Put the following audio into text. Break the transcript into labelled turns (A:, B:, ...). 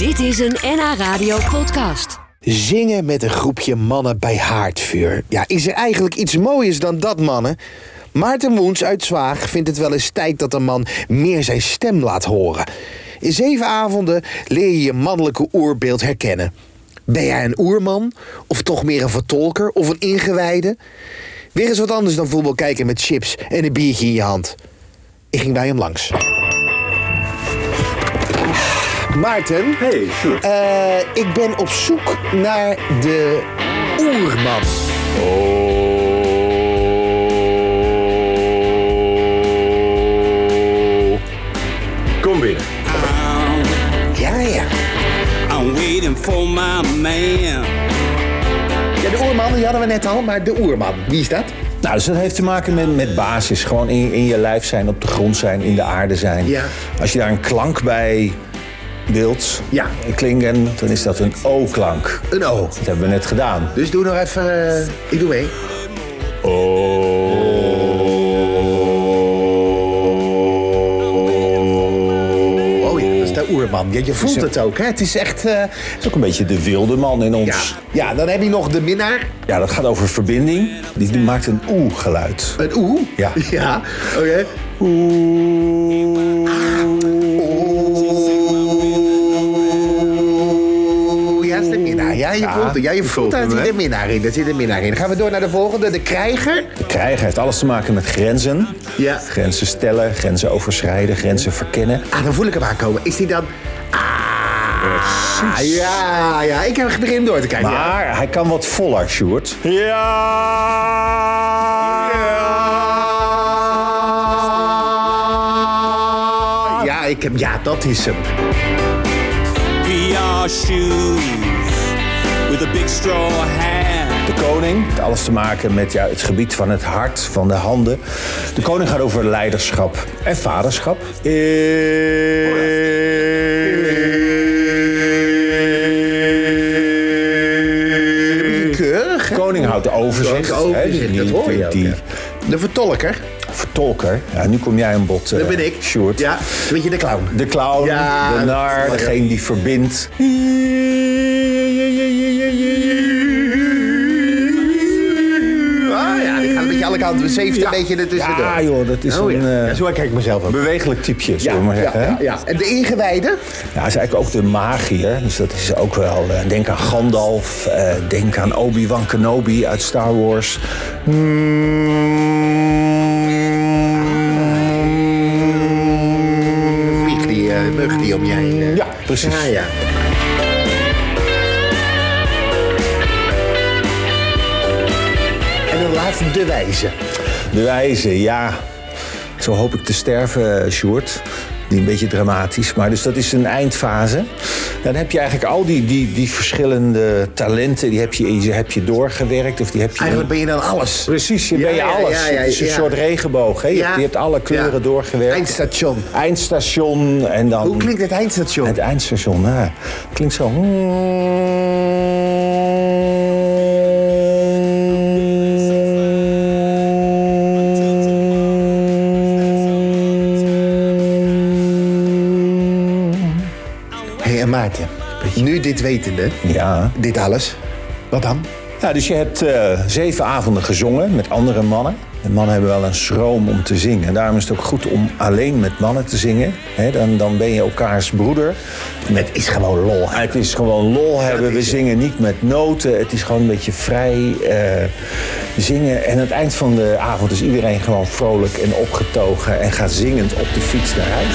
A: Dit is een NH Radio podcast.
B: Zingen met een groepje mannen bij haardvuur. Ja, is er eigenlijk iets mooiers dan dat, mannen? Maarten Woens uit Zwaag vindt het wel eens tijd dat een man meer zijn stem laat horen. In zeven avonden leer je je mannelijke oerbeeld herkennen. Ben jij een oerman? Of toch meer een vertolker? Of een ingewijde? Weer eens wat anders dan voetbal kijken met chips en een biertje in je hand. Ik ging bij hem langs. Maarten,
C: Hey, Sjoerd.
B: eh, ik ben op zoek naar de oerman.
C: Kom binnen.
B: Ja, ja.
D: I'm waiting for my man.
B: Ja, de oerman, die hadden we net al, maar de oerman, wie is dat?
E: Nou, dus dat heeft te maken met, met basis. Gewoon in, in je lijf zijn, op de grond zijn, in de aarde zijn.
B: Ja.
E: Als je daar een klank bij wilt
B: Ja.
E: klinken, dan is dat een O-klank.
B: Een O.
E: Dat hebben we net gedaan.
B: Dus doe nog even, eh, ik doe mee. Oh ja, dat is de oerman. Ja, je voelt het ook, hè? Het is echt... eh,
E: Dat is ook een beetje de wilde man in
B: ja.
E: ons.
B: ja, dan heb je nog de minnaar.
E: Ja, dat gaat over verbinding. Die maakt een oe-geluid.
B: Een oe.
E: Ja.
B: Ja, oké. Ja, dat minnaar. Ja, je voelt het. Ja, je voelt zit
C: hè?
B: de minnaar in. Daar zit de minnaar in. Dan gaan we door naar de volgende, de krijger.
E: De krijger heeft alles te maken met grenzen.
B: Ja.
E: Grenzen stellen, grenzen overschrijden, grenzen verkennen.
B: Ah, dan voel ik hem aankomen. Is die dan... Ah, ja, ja. Ik heb begin door te kijken. ja.
E: Maar hij kan wat voller, Sjoerd.
B: Ja, ik heb, ja, dat is hem.
D: VR shoes with a big straw hat.
E: De koning, heeft alles te maken met ja, het gebied van het hart, van de handen. De koning gaat over leiderschap en vaderschap.
B: Keurig,
E: De koning houdt de overzicht.
B: De overzicht,
E: hè, die-
B: dat hoor je
E: die-
B: ook,
E: Die
B: ja. De vertolker,
E: vertolker. Ja, nu kom jij aan bod,
B: dat
E: eh,
B: ben ik.
E: Sjoerd.
B: Ja, weet je, de clown.
E: De clown,
B: Ja,
E: de nar,
B: dat-
E: degene die verbindt.
B: Die gaat een beetje alle kanten. We zeven een beetje ertussendoor.
E: Ja joh, dat is
B: Oh,
E: een
B: ja.
E: eh,
B: Ja, zo kijk ik mezelf ook.
E: bewegelijk typeje, zullen we maar zeggen. hè?
B: ja, ja. En de ingewijde?
E: Ja, hij is eigenlijk ook de magier. Dus dat is ook wel. eh, denk aan Gandalf. eh, denk aan Obi-Wan Kenobi uit Star Wars.
B: Vlieg die eh, mug die om je heen.
E: Ja, precies.
B: Ja, ja. De wijze.
E: De wijze, ja. Zo hoop ik te sterven, eh, Sjoerd. Die een beetje dramatisch. Maar dus dat is een eindfase. Dan heb je eigenlijk al die, die, die verschillende talenten. Die heb je, die heb je doorgewerkt. Of die heb je
B: Eigenlijk ben je dan alles.
E: Precies, je
B: Ja,
E: ben je
B: ja,
E: alles.
B: ja,
E: het is een soort regenboog. Hè? Je, hebt, je hebt alle kleuren doorgewerkt.
B: Eindstation.
E: Eindstation en dan...
B: Hoe klinkt het eindstation?
E: Het eindstation, nou, klinkt zo.
B: Maarten. Nu dit wetende,
E: Ja.
B: dit alles, wat dan?
E: ja, dus je hebt eh, zeven avonden gezongen met andere mannen. De mannen hebben wel een schroom om te zingen. En daarom is het ook goed om alleen met mannen te zingen. Dan, dan ben je elkaars broeder.
B: Het is gewoon lol.
E: Het is gewoon lol hebben. We zingen niet met noten. Het is gewoon een beetje vrij eh, zingen. En aan het eind van de avond is iedereen gewoon vrolijk en opgetogen. En gaat zingend op de fiets naar huis.